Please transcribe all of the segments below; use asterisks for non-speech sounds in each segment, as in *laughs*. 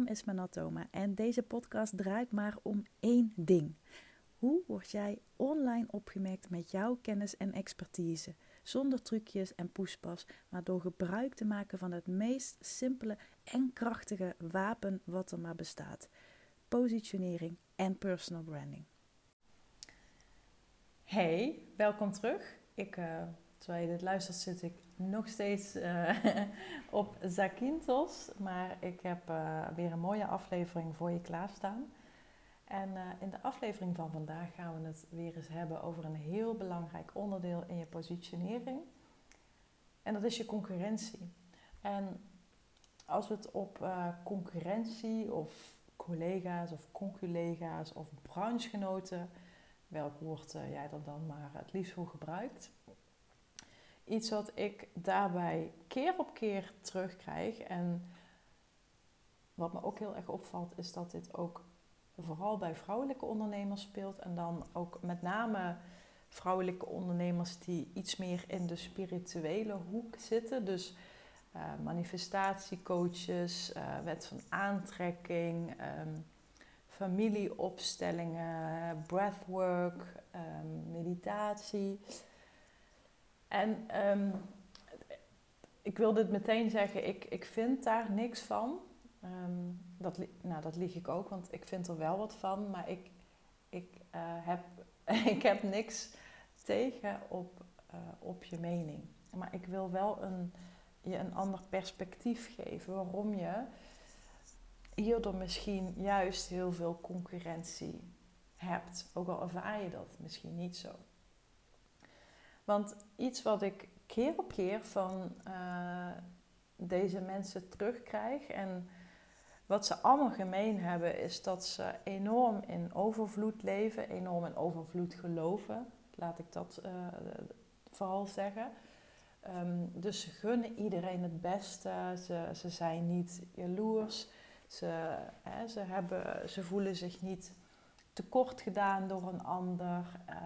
naam is Manatoma en deze podcast draait maar om één ding. Hoe word jij online opgemerkt met jouw kennis en expertise? Zonder trucjes en poespas, maar door gebruik te maken van het meest simpele en krachtige wapen wat er maar bestaat: positionering en personal branding. Hey, welkom terug. Ik, uh, terwijl je dit luistert, zit ik nog steeds uh, *laughs* op Zakynthos. Maar ik heb uh, weer een mooie aflevering voor je klaarstaan. En uh, in de aflevering van vandaag gaan we het weer eens hebben over een heel belangrijk onderdeel in je positionering. En dat is je concurrentie. En als we het op concurrentie of collega's of conculega's of branchegenoten, welk woord jij er dan maar het liefst voor gebruikt, iets wat ik daarbij keer op keer terugkrijg. En wat me ook heel erg opvalt, is dat dit ook vooral bij vrouwelijke ondernemers speelt. En dan ook met name vrouwelijke ondernemers die iets meer in de spirituele hoek zitten. Dus uh, manifestatiecoaches, uh, wet van aantrekking, um, familieopstellingen, breathwork, um, meditatie. En um, ik wil dit meteen zeggen, ik, ik vind daar niks van. Um, dat, nou, dat lieg ik ook, want ik vind er wel wat van. Maar ik, ik, uh, heb, *laughs* ik heb niks tegen op, uh, op je mening. Maar ik wil wel een, je een ander perspectief geven waarom je hierdoor misschien juist heel veel concurrentie hebt. Ook al ervaar je dat misschien niet zo. Want iets wat ik keer op keer van uh, deze mensen terugkrijg en wat ze allemaal gemeen hebben, is dat ze enorm in overvloed leven, enorm in overvloed geloven. Laat ik dat uh, vooral zeggen. Um, dus ze gunnen iedereen het beste. Ze, ze zijn niet jaloers. Ze, hè, ze, hebben, ze voelen zich niet tekort gedaan door een ander. Uh,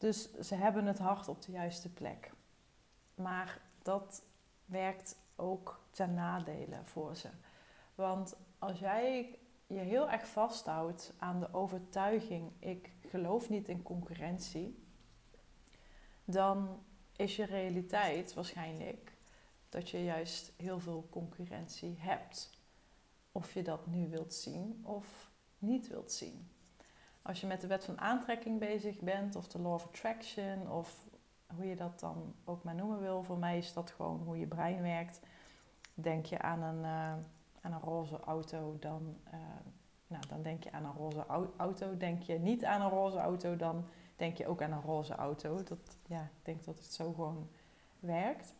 dus ze hebben het hart op de juiste plek. Maar dat werkt ook ten nadele voor ze. Want als jij je heel erg vasthoudt aan de overtuiging: ik geloof niet in concurrentie, dan is je realiteit waarschijnlijk dat je juist heel veel concurrentie hebt. Of je dat nu wilt zien of niet wilt zien als je met de wet van aantrekking bezig bent, of de law of attraction, of hoe je dat dan ook maar noemen wil, voor mij is dat gewoon hoe je brein werkt. Denk je aan een, uh, aan een roze auto, dan, uh, nou, dan denk je aan een roze auto. Denk je niet aan een roze auto, dan denk je ook aan een roze auto. Dat, ja, ik denk dat het zo gewoon werkt.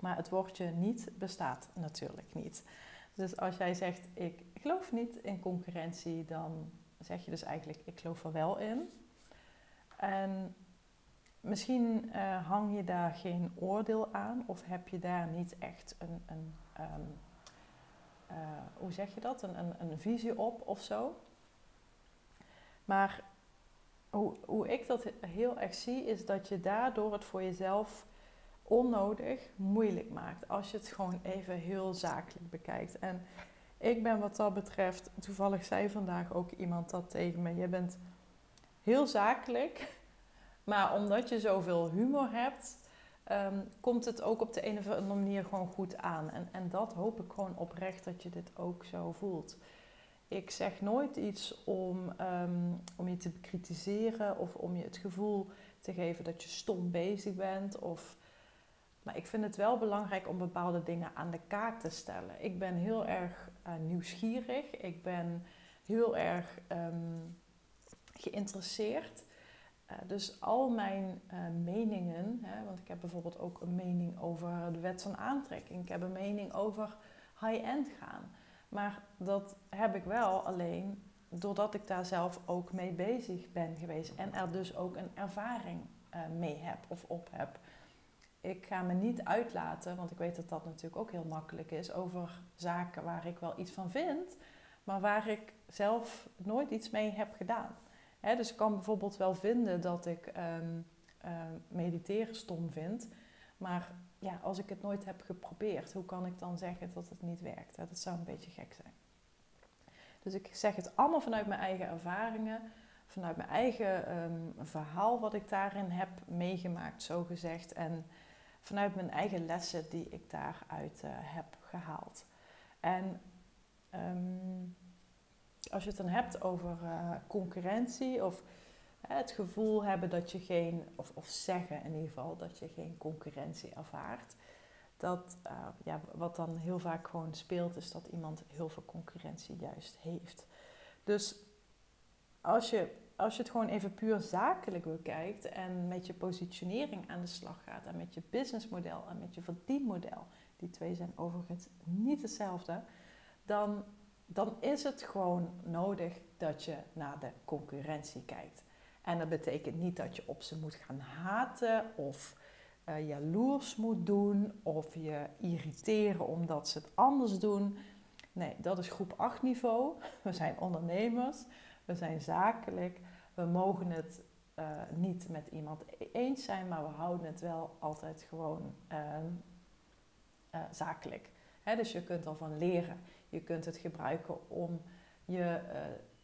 Maar het woordje niet bestaat natuurlijk niet. Dus als jij zegt, ik geloof niet in concurrentie, dan zeg je dus eigenlijk, ik geloof er wel in. En misschien uh, hang je daar geen oordeel aan of heb je daar niet echt een, een um, uh, hoe zeg je dat, een, een, een, visie op of zo. Maar hoe, hoe ik dat heel erg zie, is dat je daardoor het voor jezelf onnodig moeilijk maakt. Als je het gewoon even heel zakelijk bekijkt. En ik ben wat dat betreft, toevallig zei vandaag ook iemand dat tegen me. Je bent heel zakelijk, *laughs* maar omdat je zoveel humor hebt, um, komt het ook op de een of andere manier gewoon goed aan. En, en dat hoop ik gewoon oprecht dat je dit ook zo voelt. Ik zeg nooit iets om, um, om je te bekritiseren of om je het gevoel te geven dat je stom bezig bent of maar ik vind het wel belangrijk om bepaalde dingen aan de kaak te stellen. Ik ben heel erg uh, nieuwsgierig. Ik ben heel erg um, geïnteresseerd. Uh, dus al mijn uh, meningen, hè, want ik heb bijvoorbeeld ook een mening over de wet van aantrekking. Ik heb een mening over high-end gaan. Maar dat heb ik wel alleen doordat ik daar zelf ook mee bezig ben geweest. En er dus ook een ervaring mee heb of op heb ik ga me niet uitlaten, want ik weet dat dat natuurlijk ook heel makkelijk is, over zaken waar ik wel iets van vind, maar waar ik zelf nooit iets mee heb gedaan. dus ik kan bijvoorbeeld wel vinden dat ik um, mediteren stom vind, maar ja, als ik het nooit heb geprobeerd, hoe kan ik dan zeggen dat het niet werkt? Dat zou een beetje gek zijn. Dus ik zeg het allemaal vanuit mijn eigen ervaringen, vanuit mijn eigen ehm, verhaal wat ik daarin heb meegemaakt, zo gezegd. En vanuit mijn eigen lessen die ik daaruit uh, heb gehaald. En ehm, als je het dan hebt over uh, concurrentie of het gevoel hebben dat je geen, of, of zeggen in ieder geval, dat je geen concurrentie ervaart. Dat, uh, ja, wat dan heel vaak gewoon speelt, is dat iemand heel veel concurrentie juist heeft. Dus als je, als je het gewoon even puur zakelijk bekijkt en met je positionering aan de slag gaat en met je businessmodel en met je verdienmodel, die twee zijn overigens niet hetzelfde, dan, dan is het gewoon nodig dat je naar de concurrentie kijkt. En dat betekent niet dat je op ze moet gaan haten of uh, jaloers moet doen of je irriteren omdat ze het anders doen. Nee, dat is groep 8 niveau. We zijn ondernemers, we zijn zakelijk. We mogen het uh, niet met iemand eens zijn, maar we houden het wel altijd gewoon uh, zakelijk. Hè, dus je kunt ervan leren. Je kunt het gebruiken om je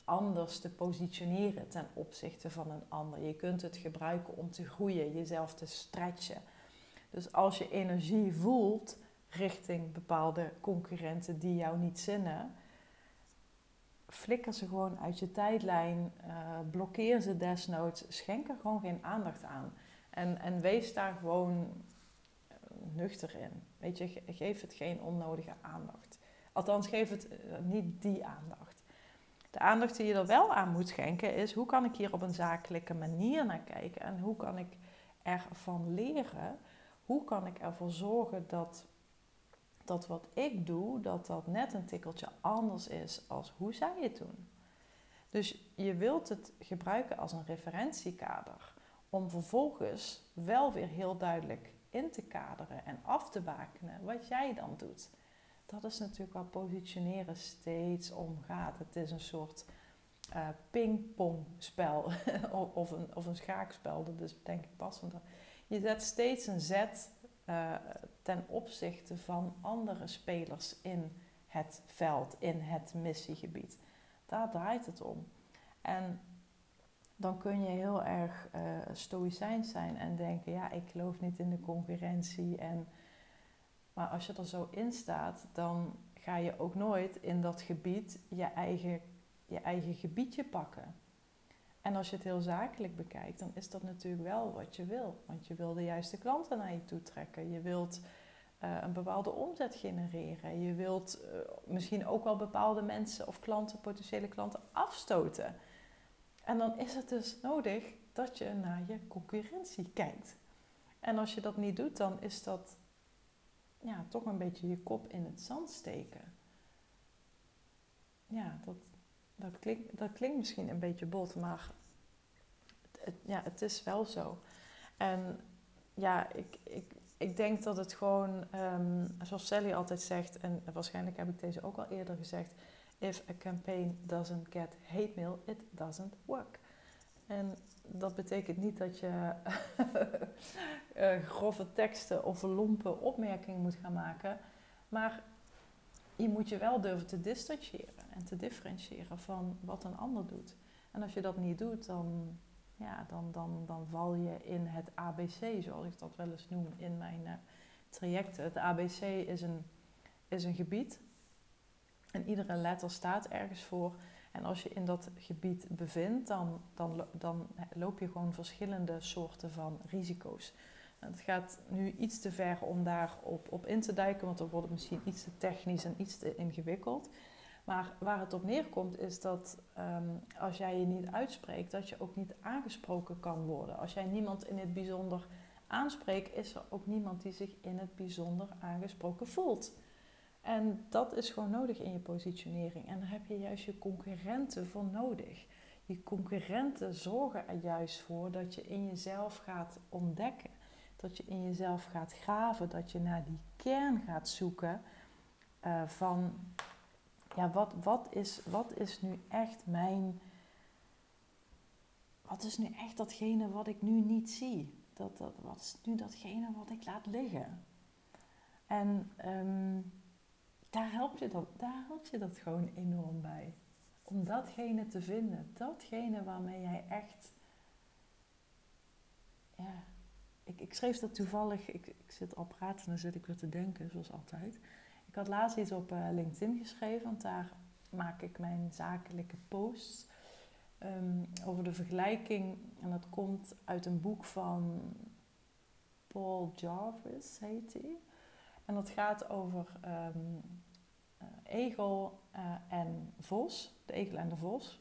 anders te positioneren ten opzichte van een ander. Je kunt het gebruiken om te groeien, jezelf te stretchen. Dus als je energie voelt richting bepaalde concurrenten die jou niet zinnen, flikker ze gewoon uit je tijdlijn, uh, blokkeer ze desnoods, schenk er gewoon geen aandacht aan. En, en wees daar gewoon eh, nuchter in. Weet je, geef het geen onnodige aandacht. Althans, geef het eh, niet die aandacht. De aandacht die je er wel aan moet schenken is hoe kan ik hier op een zakelijke manier naar kijken en hoe kan ik ervan leren? Hoe kan ik ervoor zorgen dat, dat wat ik doe, dat dat net een tikkeltje anders is als hoe zij het doen? Dus je wilt het gebruiken als een referentiekader om vervolgens wel weer heel duidelijk in te kaderen en af te bakenen wat jij dan doet dat is natuurlijk waar positioneren steeds om gaat. Het is een soort uh, pingpongspel *laughs* of, een, of een schaakspel, dat is denk ik passender. Je zet steeds een zet uh, ten opzichte van andere spelers in het veld, in het missiegebied. Daar draait het om. En dan kun je heel erg uh, stoïcijns zijn en denken, ja, ik geloof niet in de concurrentie en maar als je er zo in staat, dan ga je ook nooit in dat gebied je eigen, je eigen gebiedje pakken. En als je het heel zakelijk bekijkt, dan is dat natuurlijk wel wat je wil. Want je wil de juiste klanten naar je toe trekken. Je wilt uh, een bepaalde omzet genereren. Je wilt uh, misschien ook wel bepaalde mensen of klanten, potentiële klanten afstoten. En dan is het dus nodig dat je naar je concurrentie kijkt. En als je dat niet doet, dan is dat ja, toch een beetje je kop in het zand steken. Ja, dat, dat, klinkt, dat klinkt misschien een beetje bot, maar ja, het is wel zo. En ja, ik, ik, ik denk dat het gewoon, um, zoals Sally altijd zegt, en waarschijnlijk heb ik deze ook al eerder gezegd: If a campaign doesn't get hate mail, it doesn't work. En dat betekent niet dat je uh, *laughs* grove teksten of lompe opmerkingen moet gaan maken. Maar je moet je wel durven te distancieren en te differentiëren van wat een ander doet. En als je dat niet doet, dan, ja, dan, dan, dan val je in het ABC, zoals ik dat wel eens noem in mijn uh, trajecten. Het ABC is een, is een gebied en iedere letter staat ergens voor. En als je in dat gebied bevindt, dan, dan, dan loop je gewoon verschillende soorten van risico's. Het gaat nu iets te ver om daarop op in te duiken, want dan wordt het misschien iets te technisch en iets te ingewikkeld. Maar waar het op neerkomt is dat um, als jij je niet uitspreekt, dat je ook niet aangesproken kan worden. Als jij niemand in het bijzonder aanspreekt, is er ook niemand die zich in het bijzonder aangesproken voelt. En dat is gewoon nodig in je positionering. En daar heb je juist je concurrenten voor nodig. Je concurrenten zorgen er juist voor dat je in jezelf gaat ontdekken. Dat je in jezelf gaat graven. Dat je naar die kern gaat zoeken uh, van... Ja, wat, wat, is, wat is nu echt mijn... Wat is nu echt datgene wat ik nu niet zie? Dat, dat, wat is nu datgene wat ik laat liggen? En ehm, daar, helpt je dat, daar helpt je dat gewoon enorm bij. Om datgene te vinden. Datgene waarmee jij echt... Ja, ik, ik schreef dat toevallig... Ik, ik zit al praten en dan zit ik weer te denken, zoals altijd. Ik had laatst iets op uh, LinkedIn geschreven, want daar maak ik mijn zakelijke posts um, over de vergelijking. En dat komt uit een boek van Paul Jarvis, heet hij. En dat gaat over um, uh, egel uh, en vos, de egel en de vos.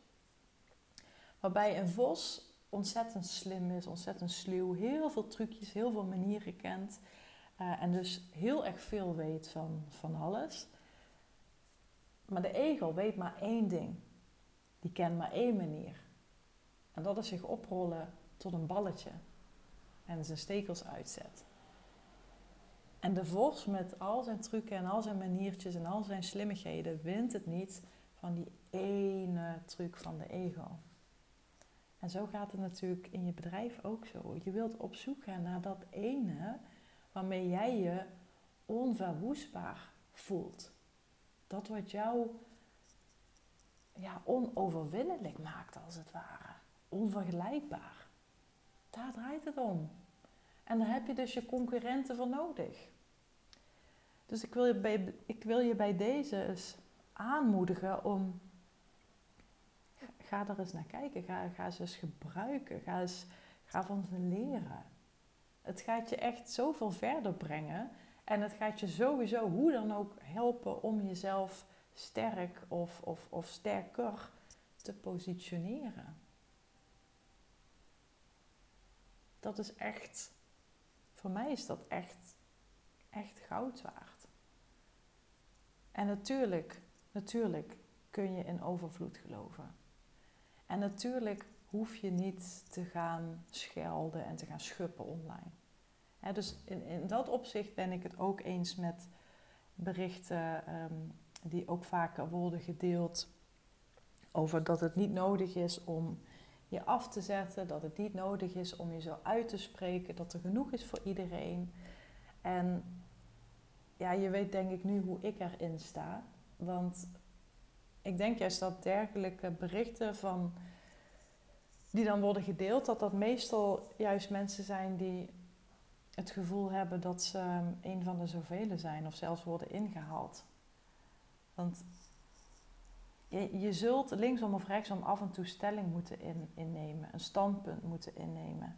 Waarbij een vos ontzettend slim is, ontzettend sluw, heel veel trucjes, heel veel manieren kent. Uh, en dus heel erg veel weet van, van alles. Maar de egel weet maar één ding. Die kent maar één manier. En dat is zich oprollen tot een balletje. En zijn stekels uitzet. En de vos met al zijn trucken en al zijn maniertjes en al zijn slimmigheden wint het niet van die ene truc van de ego. En zo gaat het natuurlijk in je bedrijf ook zo. Je wilt op zoek gaan naar dat ene waarmee jij je onverwoestbaar voelt. Dat wat jou ja, onoverwinnelijk maakt, als het ware. Onvergelijkbaar. Daar draait het om. En daar heb je dus je concurrenten voor nodig. Dus ik wil je bij, ik wil je bij deze eens aanmoedigen om. Ga er eens naar kijken. Ga, ga ze eens gebruiken. Ga, eens, ga van ze leren. Het gaat je echt zoveel verder brengen. En het gaat je sowieso hoe dan ook helpen om jezelf sterk of, of, of sterker te positioneren. Dat is echt, voor mij is dat echt, echt goud waard. En natuurlijk, natuurlijk kun je in overvloed geloven. En natuurlijk hoef je niet te gaan schelden en te gaan schuppen online. dus in, in dat opzicht ben ik het ook eens met berichten ehm, die ook vaker worden gedeeld over dat het niet nodig is om je af te zetten, dat het niet nodig is om je zo uit te spreken, dat er genoeg is voor iedereen. En ja, je weet denk ik nu hoe ik erin sta. Want ik denk juist dat dergelijke berichten van, die dan worden gedeeld, dat dat meestal juist mensen zijn die het gevoel hebben dat ze een van de zoveel zijn of zelfs worden ingehaald. Want je, je zult linksom of rechtsom af en toe stelling moeten in, innemen, een standpunt moeten innemen.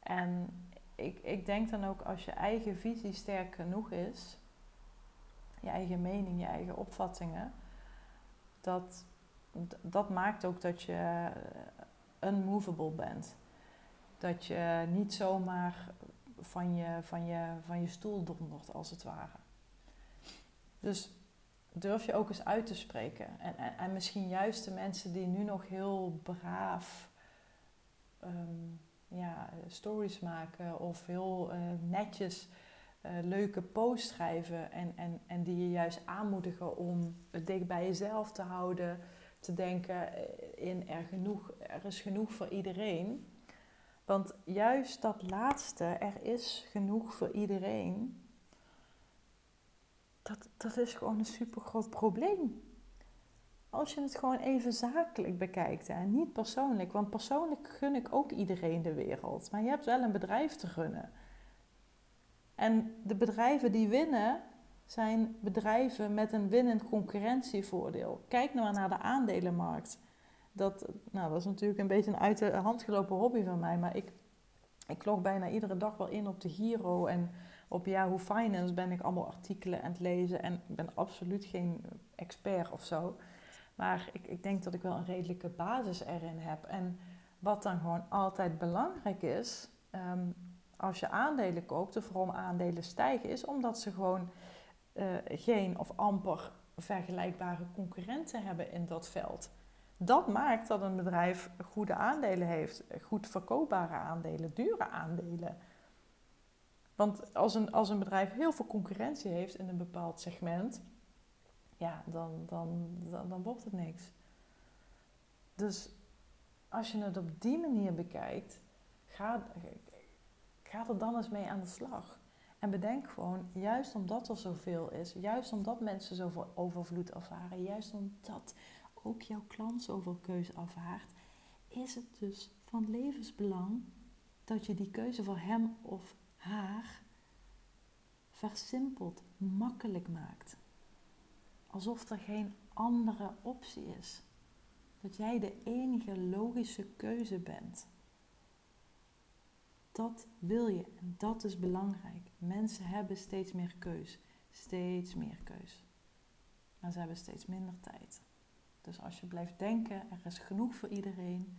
En ik, ik denk dan ook als je eigen visie sterk genoeg is, je eigen mening, je eigen opvattingen, dat, dat maakt ook dat je unmovable bent. Dat je niet zomaar van je, van je, van je stoel dondert, als het ware. Dus durf je ook eens uit te spreken. En, en, en misschien juist de mensen die nu nog heel braaf um, ja, stories maken of heel uh, netjes uh, leuke posts schrijven en, en, en die je juist aanmoedigen om het dicht bij jezelf te houden, te denken eh, in er, genoeg, er is genoeg voor iedereen. Want juist dat laatste, er is genoeg voor iedereen, dat, dat is gewoon een super groot probleem. Als je het gewoon even zakelijk bekijkt en niet persoonlijk. Want persoonlijk gun ik ook iedereen de wereld. Maar je hebt wel een bedrijf te gunnen. En de bedrijven die winnen, zijn bedrijven met een winnend concurrentievoordeel. Kijk nou naar de aandelenmarkt. Dat, nou, dat is natuurlijk een beetje een uit de hand gelopen hobby van mij. Maar ik, ik log bijna iedere dag wel in op de Giro en op Yahoo Finance ben ik allemaal artikelen aan het lezen en ik ben absoluut geen expert of zo. Maar ik, ik denk dat ik wel een redelijke basis erin heb. En wat dan gewoon altijd belangrijk is, um, als je aandelen koopt, of waarom aandelen stijgen, is omdat ze gewoon geen of amper vergelijkbare concurrenten hebben in dat veld. Dat maakt dat een bedrijf goede aandelen heeft, goed verkoopbare aandelen, dure aandelen. Want als een, als een bedrijf heel veel concurrentie heeft in een bepaald segment, ja, dan, dan, dan, dan wordt het niks. Dus als je het op die manier bekijkt, ga, ga er dan eens mee aan de slag. En bedenk gewoon, juist omdat er zoveel is, juist omdat mensen zoveel overvloed ervaren, juist omdat ook jouw klant zoveel keuze ervaart, is het dus van levensbelang dat je die keuze voor hem of haar versimpelt, makkelijk maakt. Alsof er geen andere optie is. Dat jij de enige logische keuze bent. Dat wil je en dat is belangrijk. Mensen hebben steeds meer keus. Steeds meer keus. Maar ze hebben steeds minder tijd. Dus als je blijft denken, er is genoeg voor iedereen.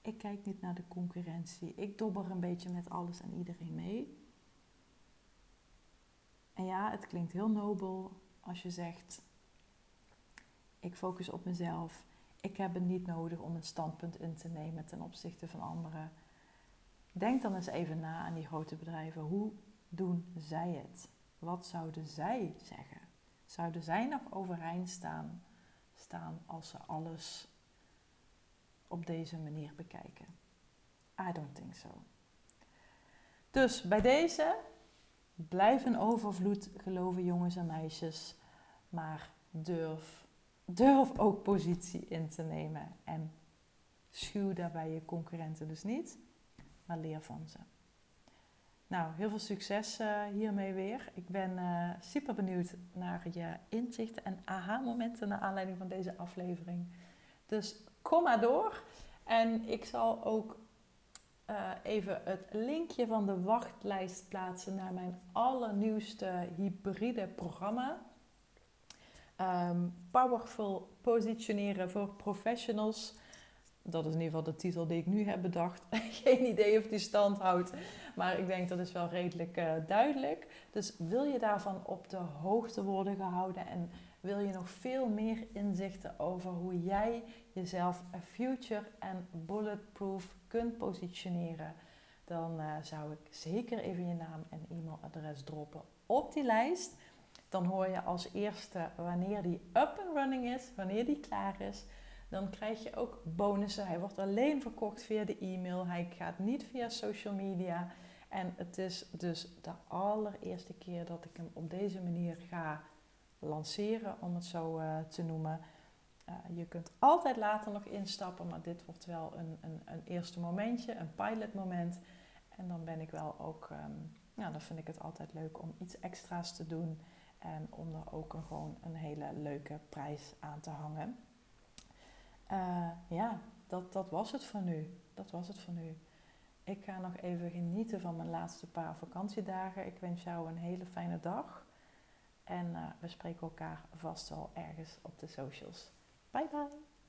Ik kijk niet naar de concurrentie. Ik dobber een beetje met alles en iedereen mee. En ja, het klinkt heel nobel als je zegt: Ik focus op mezelf. Ik heb het niet nodig om een standpunt in te nemen ten opzichte van anderen. Denk dan eens even na aan die grote bedrijven. Hoe doen zij het? Wat zouden zij zeggen? Zouden zij nog overeind staan, staan als ze alles op deze manier bekijken? I don't think so. Dus bij deze blijf in overvloed geloven, jongens en meisjes. Maar durf, durf ook positie in te nemen. En schuw daarbij je concurrenten dus niet maar leer van ze. Nou, heel veel succes uh, hiermee weer. Ik ben uh, super benieuwd naar je inzichten en aha-momenten naar aanleiding van deze aflevering. Dus kom maar door. En ik zal ook uh, even het linkje van de wachtlijst plaatsen naar mijn allernieuwste hybride programma. Um, powerful positioneren voor professionals dat is in ieder geval de titel die ik nu heb bedacht. *laughs* Geen idee of die stand houdt, maar ik denk dat is wel redelijk uh, duidelijk. Dus wil je daarvan op de hoogte worden gehouden en wil je nog veel meer inzichten over hoe jij jezelf future en bulletproof kunt positioneren, dan uh, zou ik zeker even je naam en e-mailadres droppen op die lijst. Dan hoor je als eerste wanneer die up and running is, wanneer die klaar is dan krijg je ook bonussen. Hij wordt alleen verkocht via de e-mail. Hij gaat niet via social media. En het is dus de allereerste keer dat ik hem op deze manier ga lanceren, om het zo uh, te noemen. Uh, je kunt altijd later nog instappen, maar dit wordt wel een, een, een eerste momentje, een pilotmoment. En dan ben ik wel ook, um, nou, dan vind ik het altijd leuk om iets extra's te doen. En om er ook een, gewoon een hele leuke prijs aan te hangen. Uh, ja, dat, dat was het voor nu. Dat was het voor nu. Ik ga nog even genieten van mijn laatste paar vakantiedagen. Ik wens jou een hele fijne dag. En uh, we spreken elkaar vast wel ergens op de socials. Bye bye.